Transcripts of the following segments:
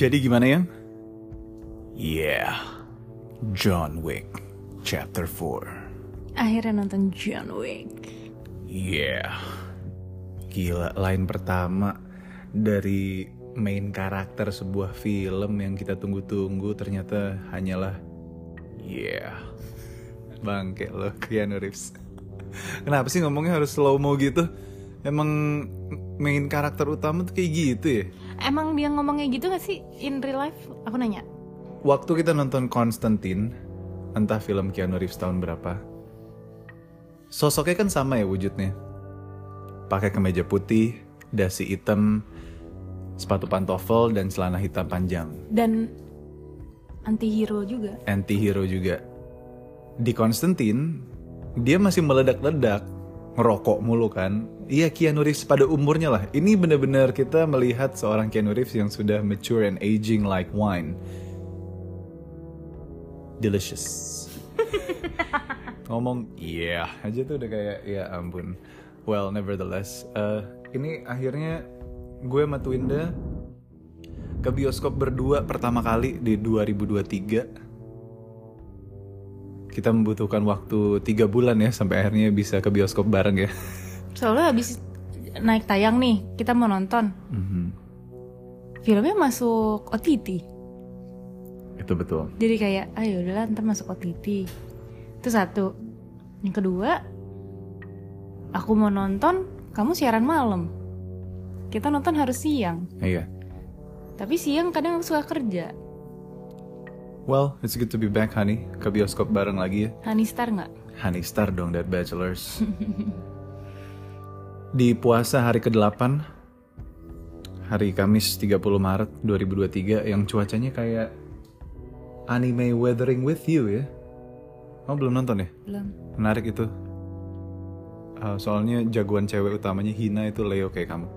Jadi gimana yang? Yeah, John Wick, Chapter 4. Akhirnya nonton John Wick. Yeah, gila line pertama dari main karakter sebuah film yang kita tunggu-tunggu ternyata hanyalah yeah, bangke lo Keanu Reeves. Kenapa sih ngomongnya harus slow mo gitu? Emang main karakter utama tuh kayak gitu ya? Emang dia ngomongnya gitu gak sih in real life? Aku nanya. Waktu kita nonton Constantine, entah film Keanu Reeves tahun berapa, sosoknya kan sama ya wujudnya. Pakai kemeja putih, dasi hitam, sepatu pantofel, dan celana hitam panjang. Dan anti-hero juga. Anti-hero juga. Di Constantine, dia masih meledak-ledak, ngerokok mulu kan. Iya Keanu Reeves pada umurnya lah. Ini benar-benar kita melihat seorang Keanu Reeves yang sudah mature and aging like wine. Delicious. Ngomong iya yeah, aja tuh udah kayak ya ampun. Well, nevertheless, uh, ini akhirnya gue sama Twinda ke bioskop berdua pertama kali di 2023. Kita membutuhkan waktu tiga bulan ya sampai akhirnya bisa ke bioskop bareng ya. Soalnya habis naik tayang nih, kita mau nonton. Mhm. Filmnya masuk OTT. Itu betul. Jadi kayak, ayo udahlah ntar masuk OTT. Itu satu. Yang kedua, aku mau nonton, kamu siaran malam. Kita nonton harus siang. Iya. Tapi siang kadang aku suka kerja. Well, it's good to be back, honey. Ke bioskop bareng lagi ya. Honey Star nggak? Honey Star dong, Dead Bachelors. Di puasa hari ke-8, hari Kamis 30 Maret 2023, yang cuacanya kayak anime Weathering With You ya. Kamu belum nonton ya? Belum. Menarik itu. Uh, soalnya jagoan cewek utamanya Hina itu Leo kayak kamu.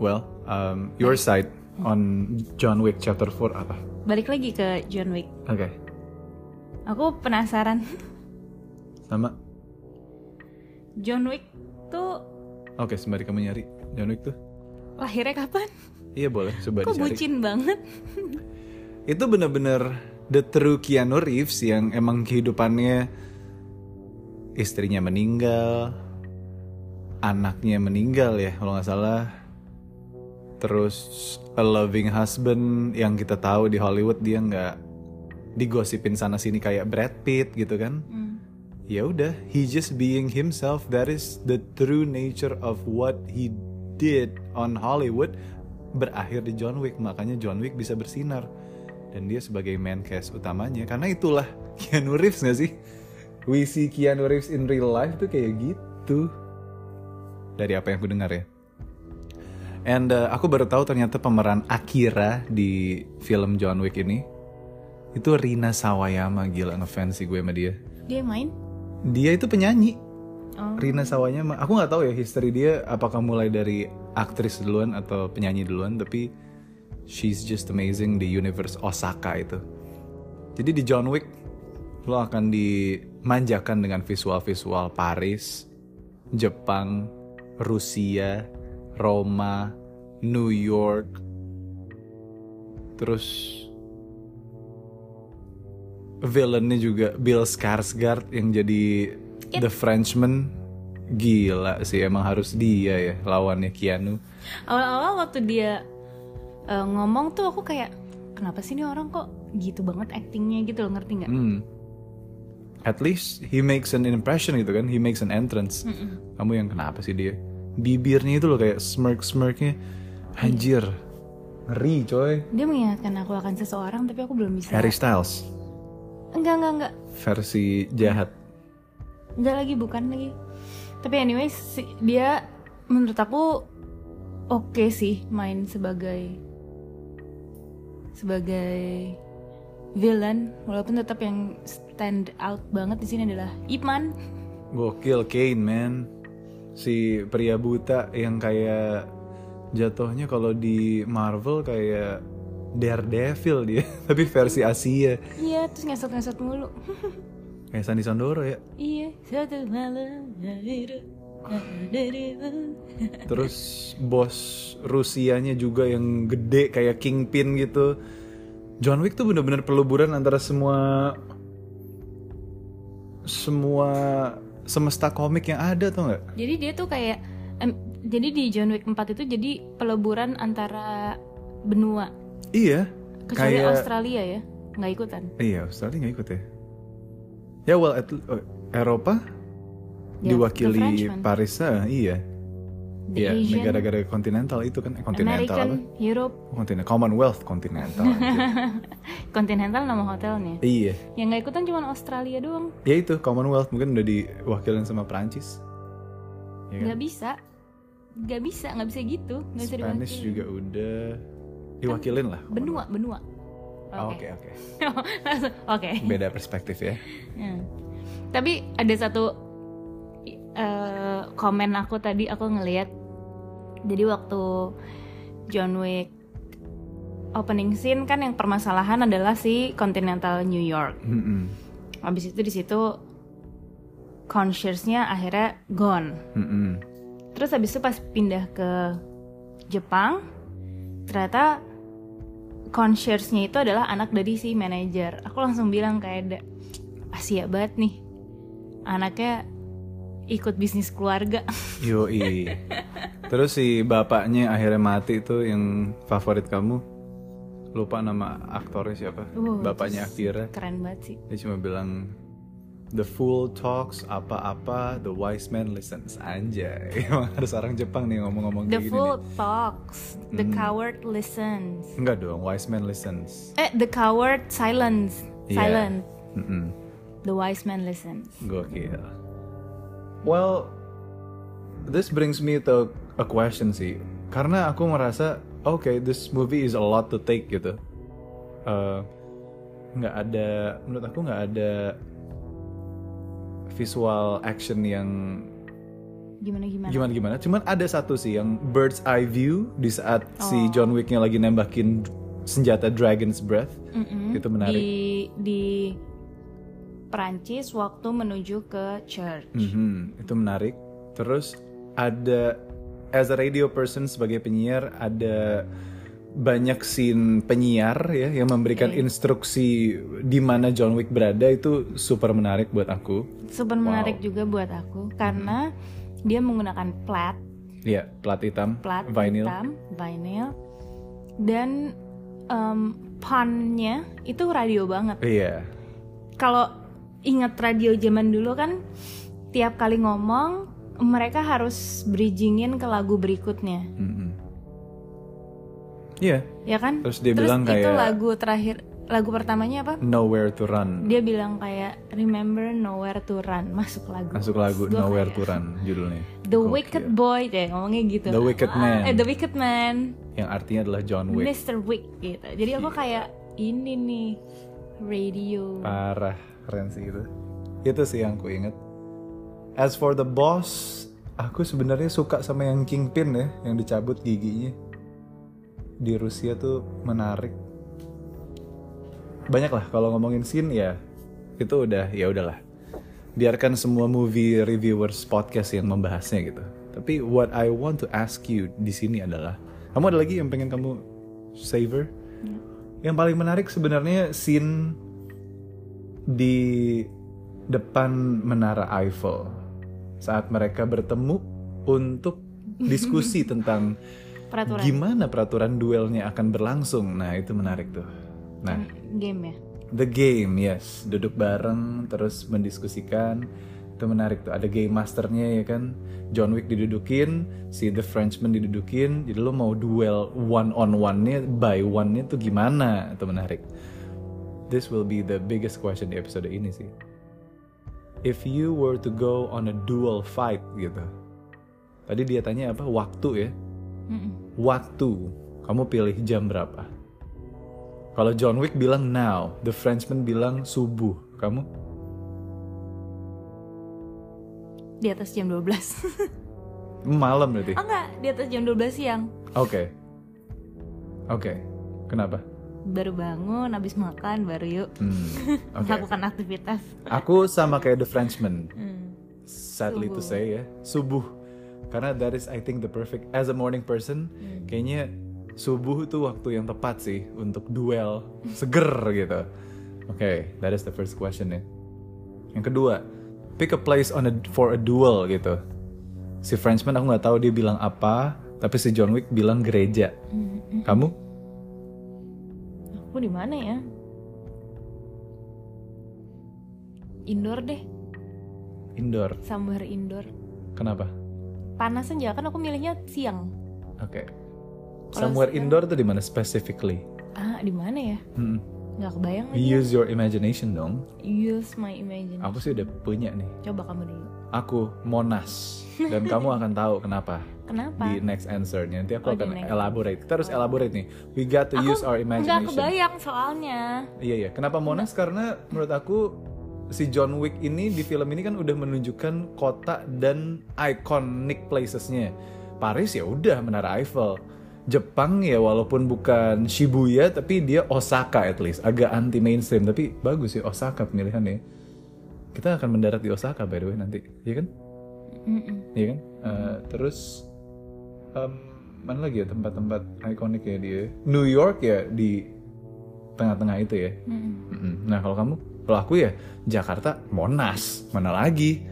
Well, um, your side on John Wick Chapter 4 apa? Balik lagi ke John Wick. Oke, Aku penasaran. sama. John Wick tuh Oke, sembari kamu nyari John Wick tuh. lahirnya kapan? Iya boleh, coba Kok dicari. bucin banget? Itu bener-bener the true Keanu Reeves yang emang kehidupannya istrinya meninggal, anaknya meninggal ya kalau nggak salah. Terus a loving husband yang kita tahu di Hollywood dia nggak digosipin sana sini kayak Brad Pitt gitu kan. Hmm. Ya udah, he just being himself. That is the true nature of what he did on Hollywood berakhir di John Wick. Makanya John Wick bisa bersinar dan dia sebagai main cast utamanya karena itulah Keanu Reeves gak sih? We see Keanu Reeves in real life tuh kayak gitu. Dari apa yang aku dengar ya. And uh, aku baru tahu ternyata pemeran Akira di film John Wick ini itu Rina Sawayama gila ngefans sih gue sama dia. Dia main? Dia itu penyanyi. Oh. Rina Sawayama, aku nggak tahu ya history dia apakah mulai dari aktris duluan atau penyanyi duluan, tapi she's just amazing di universe Osaka itu. Jadi di John Wick lo akan dimanjakan dengan visual-visual Paris, Jepang, Rusia, Roma, New York, terus villainnya juga Bill Skarsgård yang jadi The Frenchman. Gila sih emang harus dia ya lawannya Keanu. Awal-awal waktu dia eh, ngomong tuh aku kayak kenapa sih ini orang kok gitu banget actingnya? gitu loh ngerti nggak? hmm. at least he makes an impression gitu kan he makes an entrance. Kamu yang kenapa sih dia? Bibirnya itu loh kayak smirk smirknya anjir ngeri coy. Dia mengingatkan aku akan seseorang tapi aku belum bisa. Harry Styles Enggak enggak enggak versi jahat enggak lagi bukan lagi. Tapi anyways si- dia menurut aku oke sih main sebagai sebagai villain walaupun tetap yang stand out banget di sini adalah Ip Man. Gokil Kane man Si pria buta yang kayak Jatuhnya kalau di Marvel kayak Daredevil dia Tapi versi Asia Iya, terus ngesot-ngesot mulu. Kayak Sandi Sandoro ya iya, satu malam Terus bos Rusianya juga yang gede kayak Kingpin gitu. John Wick tuh bener-bener peluburan antara semua semua semesta komik yang ada tuh nggak? Jadi dia tuh kayak em, jadi di John Wick 4 itu jadi peleburan antara benua. Iya. Kecuali kayak Australia ya, nggak ikutan. iya Australia nggak ikut ya. Ya well at, oh, Eropa Ya, diwakili Frenchman. Paris ah, iya. The Iya, Asian, negara-negara kontinental itu kan kontinental American, apa? Europe, Kontinental Commonwealth kontinental. anjir. Continental nama hotelnya. iya. Yang nggak ikutan cuma Australia doang. Ya itu Commonwealth mungkin udah diwakilin sama Prancis. Ya kan? Nggak bisa, nggak bisa, nggak bisa gitu. Nggak bisa Spanish diwakilin. juga udah diwakilin lah. Benua, benua. Oh, Oke oke. Oke. Beda perspektif ya. Hmm. Tapi ada satu eh, komen aku tadi aku ngelihat. Jadi waktu John Wick opening scene kan yang permasalahan adalah si Continental New York. Mm-mm. Habis itu di situ conscious-nya akhirnya gone. Mm-mm. Terus habis itu pas pindah ke Jepang, ternyata concierge-nya itu adalah anak dari si manajer. Aku langsung bilang kayak ada Asia banget nih. Anaknya ikut bisnis keluarga. Yoi. Terus si bapaknya akhirnya mati itu yang favorit kamu. Lupa nama aktornya siapa? Uh, Bapaknya Akira. Keren banget sih. Dia cuma bilang The fool talks apa-apa, the wise man listens. Anjay, emang harus orang Jepang nih ngomong-ngomong The kayak gini. fool nih. talks, the coward listens. Enggak dong, wise man listens. Eh, the coward silence, Iya. silent. Mm-mm. The wise man listens. Gokil. Well, this brings me to a question sih. Karena aku merasa, okay, this movie is a lot to take gitu. Eh, nggak ada, menurut aku nggak ada visual action yang Gimana gimana? gimana gimana. Cuman ada satu sih yang bird's eye view di saat si John Wicknya lagi nembakin senjata Dragon's Breath. Mm-mm. Itu menarik. Di di Perancis waktu menuju ke church. Mhm, itu menarik. Terus ada as a radio person sebagai penyiar ada banyak scene penyiar ya yang memberikan instruksi di mana John Wick berada itu super menarik buat aku. Super menarik juga buat aku karena dia menggunakan plat, Iya, plat hitam, plat vinyl. hitam, vinyl, dan em, punnya itu radio banget. Iya. Kalau ingat radio zaman dulu kan, tiap kali ngomong mereka harus bridgingin ke lagu berikutnya, Mm-mm. Iya, ya kan? Terus dia bilang itu kayak- lagu terakhir, lagu pertamanya apa? Nowhere to Run. Dia bilang kayak Remember Nowhere to Run masuk lagu. Masuk lagu Gua Nowhere kayak, to Run judulnya. The Gokil. Wicked Boy deh ngomongnya gitu. The Wicked Ah, Man. Eh, The Wicked Man. Yang artinya adalah John Wick. Mr. Wick gitu. Jadi aku kayak ini nih radio. Parah, keren sih itu. Itu sih yang ku inget. As for the boss, aku sebenarnya suka sama yang Kingpin ya, yang dicabut giginya. Di Rusia tuh menarik. Banyak lah kalau ngomongin scene ya, itu udah ya udahlah. Biarkan semua movie reviewers podcast yang membahasnya gitu. Tapi what I want to ask you di sini adalah, kamu ada lagi yang pengen kamu savor? Yang paling menarik sebenarnya scene di depan menara Eiffel saat mereka bertemu untuk diskusi tentang Peraturan gimana peraturan duelnya akan berlangsung. Nah, itu menarik tuh. Nah, game ya. the game, yes, duduk bareng terus mendiskusikan. Itu menarik tuh. Ada game masternya ya kan. John Wick didudukin, si The Frenchman didudukin. Jadi lo mau duel one on one-nya, by one-nya tuh gimana? Itu menarik. This will be the biggest question di episode ini sih. If you were to go on a duel fight gitu. Tadi dia tanya apa? Waktu ya. Mm-mm. Waktu. Kamu pilih jam berapa? Kalau John Wick bilang now, The Frenchman bilang subuh. Kamu? Di atas jam 12. Malam berarti. oh enggak, di atas jam 12 siang. Oke. Oke. Kenapa? Baru bangun, habis makan, baru yuk Hmm. Oke. melakukan aktivitas. Aku sama kayak The Frenchman. Hmm. Sadly to say ya. Subuh. Karena that is I think the perfect as a morning person kayaknya subuh tuh waktu yang tepat sih untuk duel seger gitu. Oke that is the first question ya. Yang kedua pick a place on a for a duel gitu. Si Frenchman aku nggak tahu dia bilang apa tapi si John Wick bilang gereja. Kamu? Aku di mana ya? Indoor deh, indoor. Somewhere indoor. kenapa Panas aja kan aku milihnya siang. oke. Kalau somewhere siang- indoor tuh di mana specifically? Ah, di mana ya? Hmm. Nggak kebayang use your imagination dong. Use my imagination. aku sih udah punya nih. Coba kamu dulu. aku Monas. Dan kamu akan tahu kenapa. Kenapa? di next answer-nya. Nanti aku Oh, akan elaborate. Kita harus elaborate nih. We got to Aku use our nggak imagination. kebayang soalnya. iya iya. Kenapa Monas? Karena menurut aku si John Wick ini di film ini kan udah menunjukkan kota dan iconic places-nya Paris ya udah Menara Eiffel Jepang ya walaupun bukan Shibuya tapi dia Osaka at least agak anti mainstream tapi bagus sih Osaka pemilihannya kita akan mendarat di Osaka by the way nanti iya kan Mm-mm. Iya kan? Eh, terus em, mana lagi ya tempat-tempat ikonik ya dia? New York ya di tengah-tengah itu ya. Mm-mm. Mm-mm. Nah kalau kamu, kalau aku ya Jakarta Monas, mana lagi?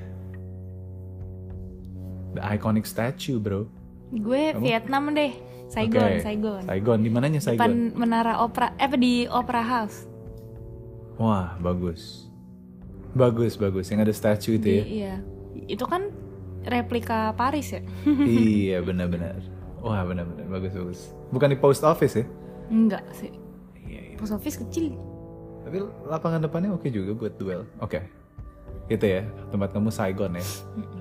The iconic statue bro. Gue Vietnam deh. Saigon, Oke. Saigon. Saigon, di mananya Depan Saigon? menara opera, eh apa di Opera House. Wah bagus, bagus bagus. Yang ada statue itu ya. Di- iya. Itu kan replika Paris ya? iya benar-benar. Wah benar-benar bagus bagus. Bukan di post office ya? Enggak sih. Iya iya. Post office kecil. Tapi lapangan depannya oke juga buat duel. Oke. Gitu ya. Tempat kamu Saigon ya.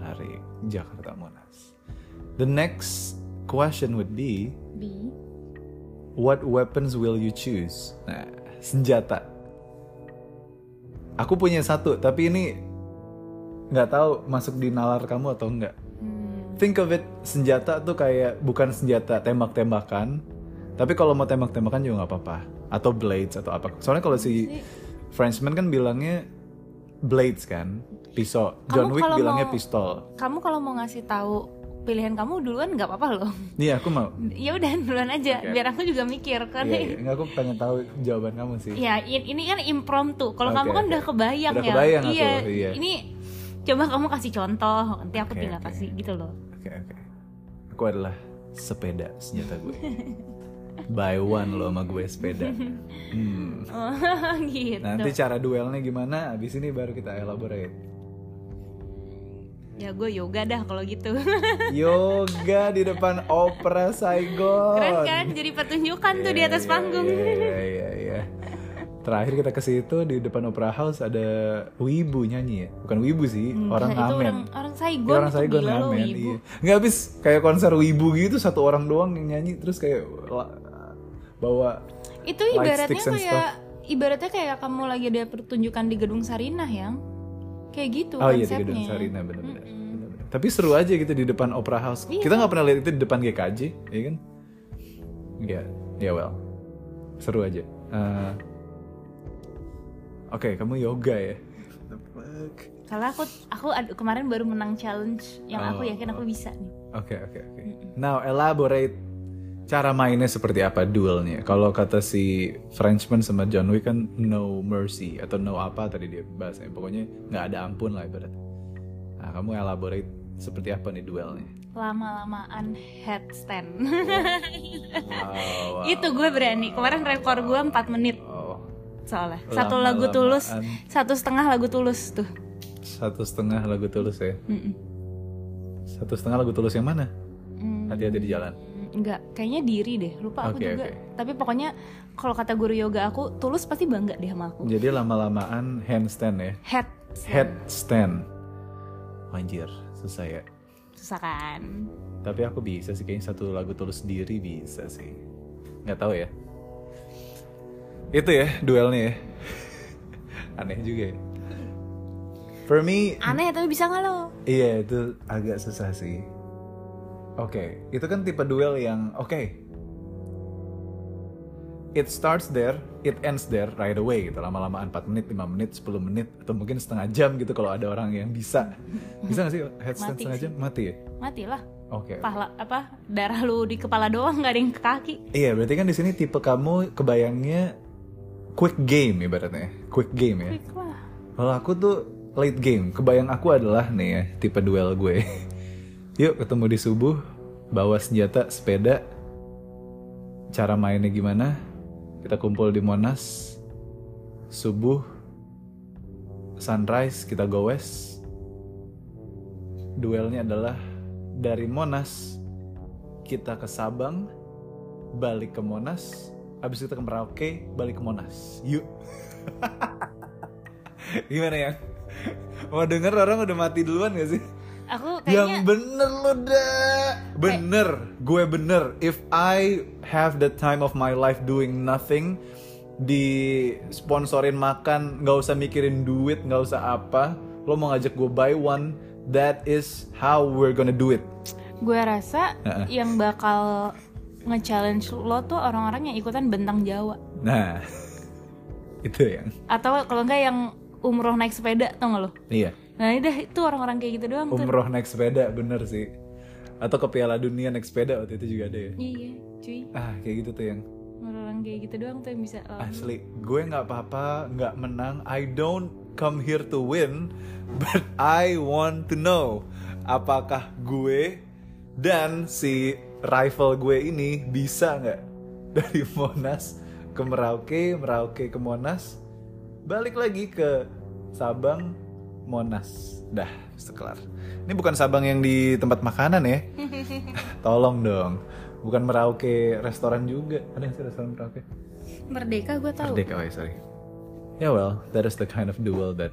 Dari Jakarta Monas. The next question would be Di what weapons will you choose? Nah, senjata. Aku punya satu, tapi ini nggak tahu masuk di nalar kamu atau enggak. hmm, Think of it, senjata tuh kayak bukan senjata tembak-tembakan, tapi kalau mau tembak-tembakan juga nggak apa-apa. Atau blades atau apa. Soalnya kalau si Frenchman kan bilangnya blades kan, pisau. John Kamu Wick bilangnya mau- pistol. kamu kalau mau ngasih tahu pilihan kamu duluan nggak apa-apa loh. Nih aku mau. ya udah duluan aja, Oke. biar aku juga mikir karena Iya, iya. Aku pengen tahu jawaban kamu sih. Ya, in- ini kan impromptu. Kalau Oke, kamu kan oke. udah kebayang Udah ya. kebayang aku, iya, iya. Ini coba kamu kasih contoh, nanti aku Oke, tinggal oke. kasih gitu loh. Oke oke. Aku adalah sepeda senjata gue. Buy one lo sama gue sepeda. Hmm. Oh, gitu. Nanti cara duelnya gimana? Abis ini baru kita elaborate. Ya gue yoga dah kalau gitu. Yoga di depan Opera Saigon. Keren kan? Jadi pertunjukan tuh di Iya, atas iya, panggung. Iya iya iya. Terakhir kita ke situ di depan Opera House ada Wibu nyanyi ya? Bukan Wibu sih, orang Nah, itu ngamen. orang orang Saigon, Iya, orang Saigon gila lo, ngamen, iya. Nggak habis kayak konser Wibu gitu satu orang doang yang nyanyi terus kayak bawa Itu ibaratnya kayak ibaratnya kayak kamu lagi ada pertunjukan di gedung Sarinah yang kayak gitu Oh iya di konsepnya. gedung Sarina benar-benar. Benar-benar. Tapi seru aja gitu di depan Opera House. Iya. Kita nggak pernah lihat itu di depan GKJ, ya kan? Iya, ya well. Seru aja. Eh, Oke, kamu yoga ya? Karena aku aku kemarin baru menang challenge yang aku Oh, yakin aku bisa nih. Oke, oke, oke. Now elaborate cara mainnya seperti apa duelnya. Kalau kata si Frenchman sama John Wick kan no mercy atau no apa tadi dia bahasanya. Pokoknya nggak ada ampun lah ibarat. Nah, kamu elaborate seperti apa nih duelnya? Lama-lamaan headstand. Wow, wow. Itu gue berani. Kemarin rekor gue 4 menit Oh, soalnya. Satu lagu Lama-lamaan. tulus, satu setengah lagu tulus tuh. satu setengah lagu tulus ya. Mm-mm. Satu setengah lagu tulus yang mana? Mm, Hati-hati di jalan. Enggak, kayaknya diri deh. Lupa aku Oke, juga. oke. Tapi pokoknya kalau kata guru yoga aku, tulus pasti bangga deh sama aku. Jadi lama-lamaan handstand ya. Head. Headstand. Anjir, susah ya. Susah kan? Tapi aku bisa sih kayaknya satu lagu tulus sendiri bisa sih. Nggak tahu ya. Itu ya duelnya ya. Aneh juga ya. For me, Aneh tapi bisa nggak lo? iya itu agak susah sih. Oke, itu kan tipe duel yang oke. It starts there, it ends there right away gitu. Lama-lamaan 4 menit, 5 menit, 10 menit atau mungkin setengah jam gitu kalau ada orang yang bisa. Bisa gak sih headstand Mati setengah sih. jam? Mati ya? Matilah. Oke. Pala apa darah lu di kepala doang nggak ada yang ke kaki. Iya, berarti kan di sini tipe kamu kebayangnya quick game ibaratnya. Quick game ya. Quick lah. Kalau aku tuh late game. Kebayang aku adalah nih ya, tipe duel gue. Yuk ketemu di subuh, bawa senjata, sepeda. Cara mainnya gimana? Kita kumpul di Monas. Subuh, sunrise, kita go west. Duelnya adalah dari Monas kita ke Sabang, balik ke Monas, habis itu ke Merauke, balik ke Monas. Yuk. Gimana ya? Mau denger orang udah mati duluan gak sih? Aku Yang kayaknya bener lo dah Bener Gue bener If I have the time of my life doing nothing Di sponsorin makan Gak usah mikirin duit Gak usah apa Lo mau ngajak gue buy one That is how we're gonna do it gue rasa Heeh. yang bakal nge-challenge lo tuh orang-orang yang ikutan bentang Jawa. Nah Itu yang Atau kalau enggak yang umroh naik sepeda tau gak lo? Iya Nah udah itu orang-orang kayak gitu doang tuh. Umroh naik sepeda bener sih Atau ke Piala Dunia naik sepeda Waktu itu juga ada ya Iya cuy. Ah kayak gitu tuh yang Orang kayak gitu doang tuh yang bisa oh, Asli, gue nggak apa-apa, nggak menang. I don't come here to win, but I want to know apakah gue dan si rival gue ini bisa nggak dari Monas ke Merauke, Merauke ke Monas, balik lagi ke Sabang, Monas. Dah, sekelar. Ini bukan Sabang yang di tempat makanan ya. Tolong dong. Bukan Merauke restoran juga. Ada yang sih restoran Merauke? Merdeka gue tahu. Merdeka, oh ya, sorry. Yeah, well, that is the kind of duel that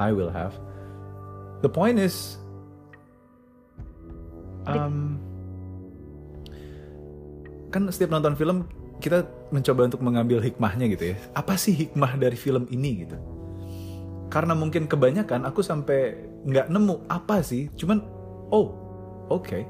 I will have. The point is, um, kan setiap nonton film kita mencoba untuk mengambil hikmahnya gitu ya. Apa sih hikmah dari film ini gitu? Karena mungkin kebanyakan aku sampai nggak nemu apa sih. Cuman, oh, oke.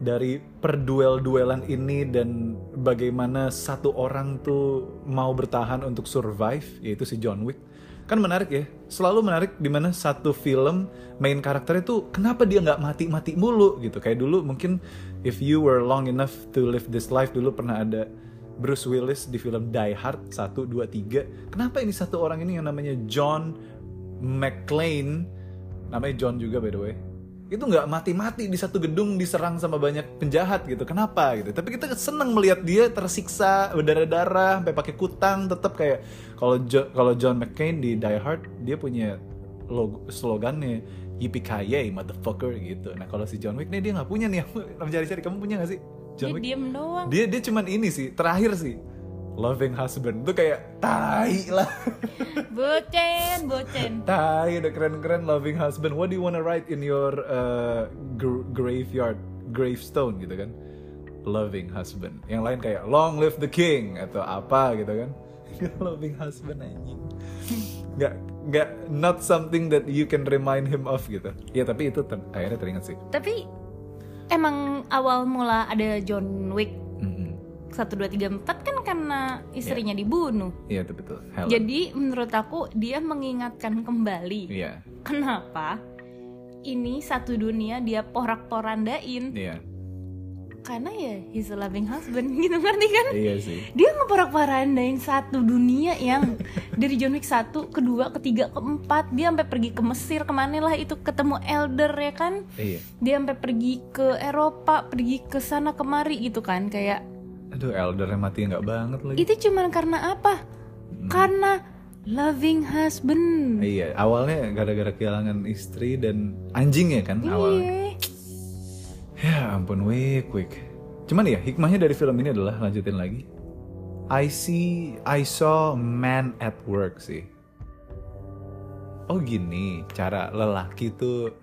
Dari perduel-duelan ini dan bagaimana satu orang tuh mau bertahan untuk survive, yaitu si John Wick. Kan menarik ya, selalu menarik di mana satu film main karakternya tuh kenapa dia nggak mati-mati mulu gitu. Kayak dulu mungkin if you were long enough to live this life dulu pernah ada Bruce Willis di film Die Hard 1, 2, 3. Kenapa ini satu orang ini yang namanya John McClane, namanya John juga by the way, itu nggak mati-mati di satu gedung diserang sama banyak penjahat gitu. Kenapa gitu? Tapi kita seneng melihat dia tersiksa berdarah-darah sampai pakai kutang tetap kayak kalau Jo- kalau John McClane di Die Hard dia punya logo, slogannya yippee motherfucker gitu. Nah kalau si John Wick nih dia nggak punya nih. Aku cari-cari kamu punya nggak sih? John Dia Wick? diem doang. Dia dia cuman ini sih terakhir sih. Loving husband. Tuh kayak tai lah. Bocen, bocen. tai udah keren-keren loving husband. What do you wanna write in your uh, gr- graveyard? Gravestone gitu kan? Loving husband. Yang lain kayak long live the king atau apa gitu kan? Loving husband anjing. Nggak nggak not something that you can remind him of gitu. Ya tapi itu ter- akhirnya teringat sih. Tapi emang awal mula ada John Wick Mm-mm. satu dua tiga empat kan karena istrinya dibunuh. iya itu betul Helen. Jadi menurut aku dia mengingatkan kembali iya kenapa ini satu dunia dia porak-porandain iya karena ya he's a loving husband gitu ngerti kan? iya sih Dia ngeporak-porandain satu dunia yang dari John Wick satu, kedua, ketiga, keempat dia sampai pergi ke Mesir ke mana lah itu ketemu Elder ya kan? iya Dia sampai pergi ke Eropa, pergi ke sana kemari gitu kan kayak aduh eldernya mati nggak banget lagi itu cuman karena apa? Karena loving husband. Iya, awalnya gara-gara kehilangan istri dan anjingnya kan awalnya. Ya ampun, Wick, Wick. Cuman ya, hikmahnya dari film ini adalah lanjutin lagi. I see, I saw man at work sih. Oh gini, cara lelaki tuh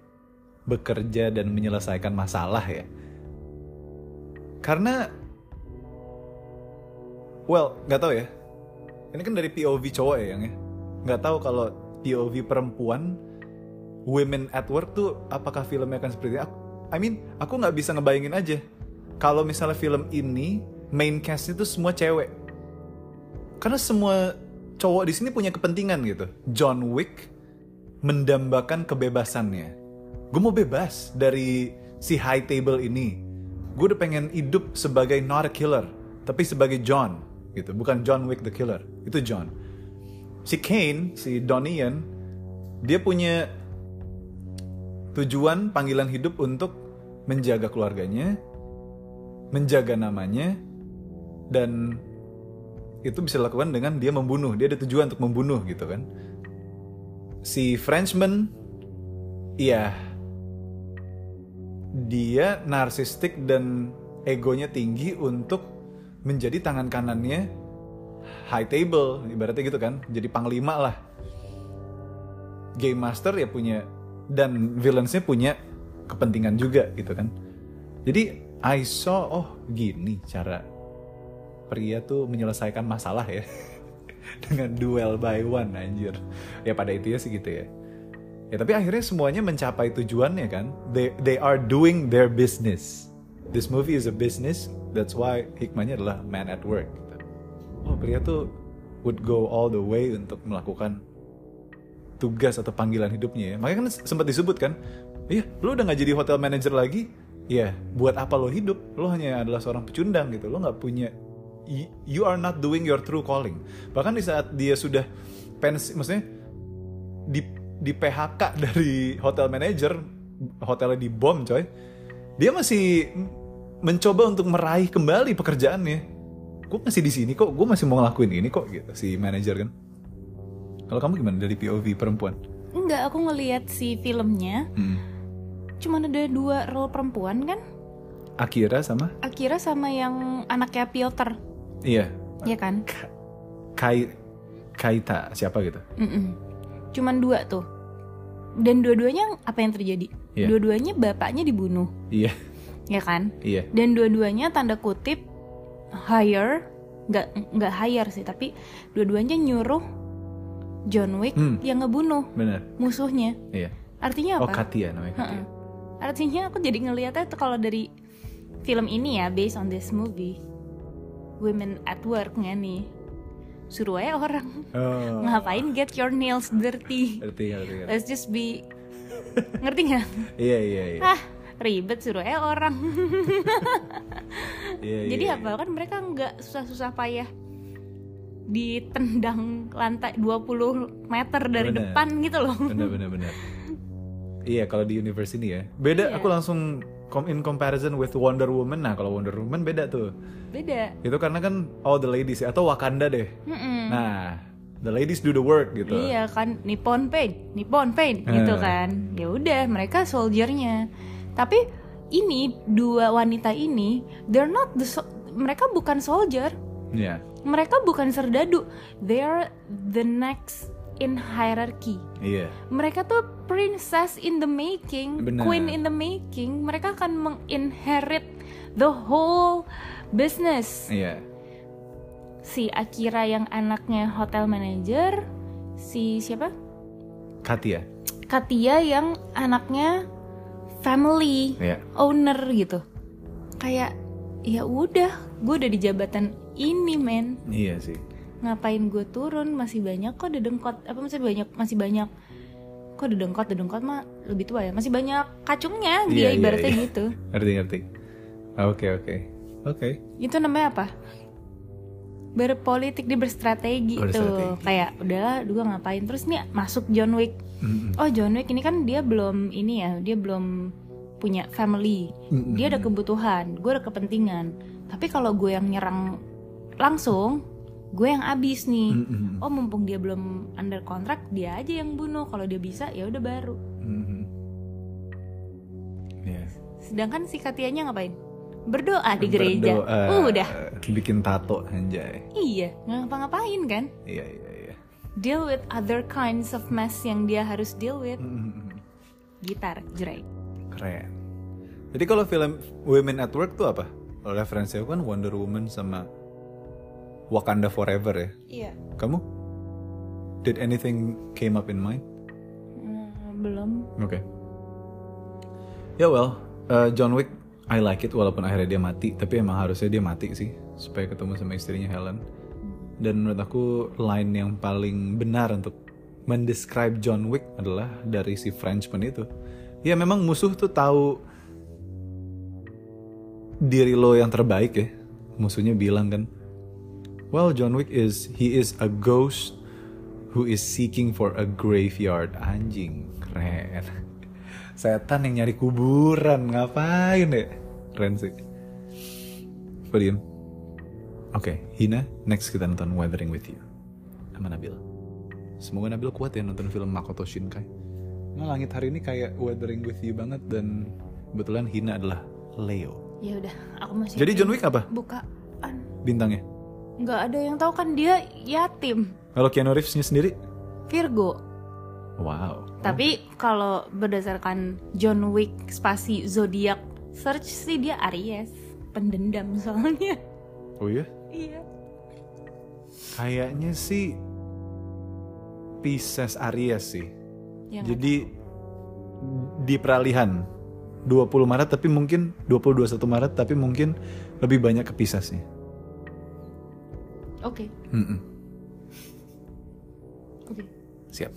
bekerja dan menyelesaikan masalah ya. Karena, well, nggak tahu ya. Ini kan dari POV cowok ya yang ya. Nggak tahu kalau POV perempuan, women at work tuh apakah filmnya akan seperti aku? I mean, aku nggak bisa ngebayangin aja. Kalau misalnya film ini main castnya tuh semua cewek. Karena semua cowok di sini punya kepentingan gitu. John Wick mendambakan kebebasannya. Gue mau bebas dari si high table ini. Gue udah pengen hidup sebagai not a killer, tapi sebagai John gitu, bukan John Wick the killer. Itu John. Si Kane, si Donian, dia punya tujuan panggilan hidup untuk menjaga keluarganya, menjaga namanya, dan itu bisa dilakukan dengan dia membunuh. Dia ada tujuan untuk membunuh gitu kan. Si Frenchman, iya, dia narsistik dan egonya tinggi untuk menjadi tangan kanannya high table ibaratnya gitu kan jadi panglima lah game master ya punya dan villainsnya punya kepentingan juga gitu kan. Jadi I saw oh gini cara pria tuh menyelesaikan masalah ya. Dengan duel by one anjir. Ya pada itu ya sih gitu ya. Ya tapi akhirnya semuanya mencapai tujuannya kan. They they are doing their business. This movie is a business. That's why hikmahnya adalah man at work gitu. oh pria tuh would go all the way untuk melakukan tugas atau panggilan hidupnya ya. Makanya kan sempat disebut kan iya lu udah nggak jadi hotel manager lagi ya buat apa lo hidup? Lo hanya adalah seorang pecundang gitu. Lo nggak punya you are not doing your true calling. Bahkan di saat dia sudah pensi maksudnya di di PHK dari hotel manager hotelnya di bom coy dia masih mencoba untuk meraih kembali pekerjaannya. Gue masih di sini kok gue masih mau ngelakuin ini kok gitu si manajer kan kalau kamu gimana dari POV perempuan Enggak, aku ngelihat si filmnya Hmm. cuman ada dua role perempuan kan? Akira sama Akira sama yang anaknya Piotr, iya ya kan? Kai Kaita siapa gitu Mm-mm. Cuman dua tuh. Dan dua-duanya apa yang terjadi? Iya. Dua-duanya bapaknya dibunuh, iya ya kan? iya Dan dua-duanya tanda kutip hire, nggak nggak hire sih, tapi dua-duanya nyuruh John Wick Hmm. yang ngebunuh benar musuhnya. iya Artinya oh apa? Katia namanya Katia. Artinya aku jadi ngeliatnya tuh kalau dari film ini ya based on this movie Women at Work nggak nih Suruh aja orang oh Ngapain get your nails dirty ngerti ngerti ngerti. Let's just be Ngerti nggak? iya iya iya Ah ribet suruh aja orang iya Jadi iya, apa kan mereka nggak susah-susah payah ditendang lantai 20 meter dari Bener. depan gitu loh benar benar benar iya kalau di universe ini ya beda Iya. aku langsung com in comparison with Wonder Woman nah kalau Wonder Woman beda tuh beda itu karena kan all the ladies ya atau Wakanda deh Mm-mm. nah the ladies do the work gitu Iya kan Nippon Paint, Nippon Paint gitu Eh. kan. Ya udah mereka soldiernya. Tapi ini dua wanita ini they're not the so- mereka bukan soldier. Iya. Mereka bukan serdadu. They're the next in hierarchy. iya Mereka tuh princess in the making, Benar. queen in the making. Mereka akan menginherit the whole business. iya Si Akira yang anaknya hotel manager, si siapa? Katia Katia yang anaknya family iya owner gitu kayak ya udah gue udah di jabatan ini men. Iya sih. Ngapain gue turun? Masih banyak kok dedengkot. Apa masih banyak masih banyak. Kok dedengkot dedengkot mah lebih tua ya? Masih banyak kacungnya. Dia Iya, iya, ibaratnya iya. gitu. Ngerti ngerti. Oke oke. Oke. Itu namanya apa? Berpolitik dia berstrategi, tuh. Berstrategi. kayak udahlah gue ngapain? Terus nih masuk John Wick. Mm-mm. oh John Wick ini kan dia belum ini ya dia belum punya family. Mm-mm. dia ada kebutuhan gue ada kepentingan. Tapi kalau gue yang nyerang langsung gue yang abis nih. Mm-mm. oh mumpung dia belum under kontrak dia aja yang bunuh. Kalau dia bisa ya udah baru. Mm-mm. Iya. sedangkan si Katianya ngapain? Berdoa di gereja. Berdoa, udah. Bikin tato anjay. Iya nggak ngapa-ngapain kan? Iya iya iya. Deal with other kinds of mess yang dia harus deal with. Mm-mm. gitar jerai. Keren. Jadi kalau film Women at Work tuh apa? Referensi aku kan Wonder Woman sama Wakanda Forever ya iya kamu did anything came up in mind Hmm, belum Oke. Ya well, uh, John Wick I like it walaupun akhirnya dia mati, tapi emang harusnya dia mati sih supaya ketemu sama istrinya Helen. Dan menurut aku line yang paling benar untuk mendescribe John Wick adalah dari si Frenchman itu. Ya memang musuh tuh tahu diri lo yang terbaik ya. Musuhnya bilang kan, well John Wick is he is a ghost who is seeking for a graveyard. Anjing, keren. Setan yang nyari kuburan, ngapain ya? Keren sih. Diem? Oke, Hina, next kita nonton Weathering with You sama Nabil. Semoga Nabil kuat ya nonton film Makoto Shinkai. Nah, langit hari ini kayak Weathering with You banget dan kebetulan Hina adalah Leo. Ya udah, aku masih. Jadi John Wick apa bukaan. bintangnya? Nggak ada yang tahu kan dia yatim. Kalau Keanu Reeves-nya sendiri? Virgo. Wow. Tapi kalau berdasarkan John Wick spasi zodiak search sih dia Aries, pendendam soalnya. Oh iya? Iya. Kayaknya sih Pisces Aries sih. Ya, Jadi di peralihan 20 Maret tapi mungkin 20 21 Maret tapi mungkin lebih banyak ke Piscesnya. Oke. Mm-mm. Oke. Siap.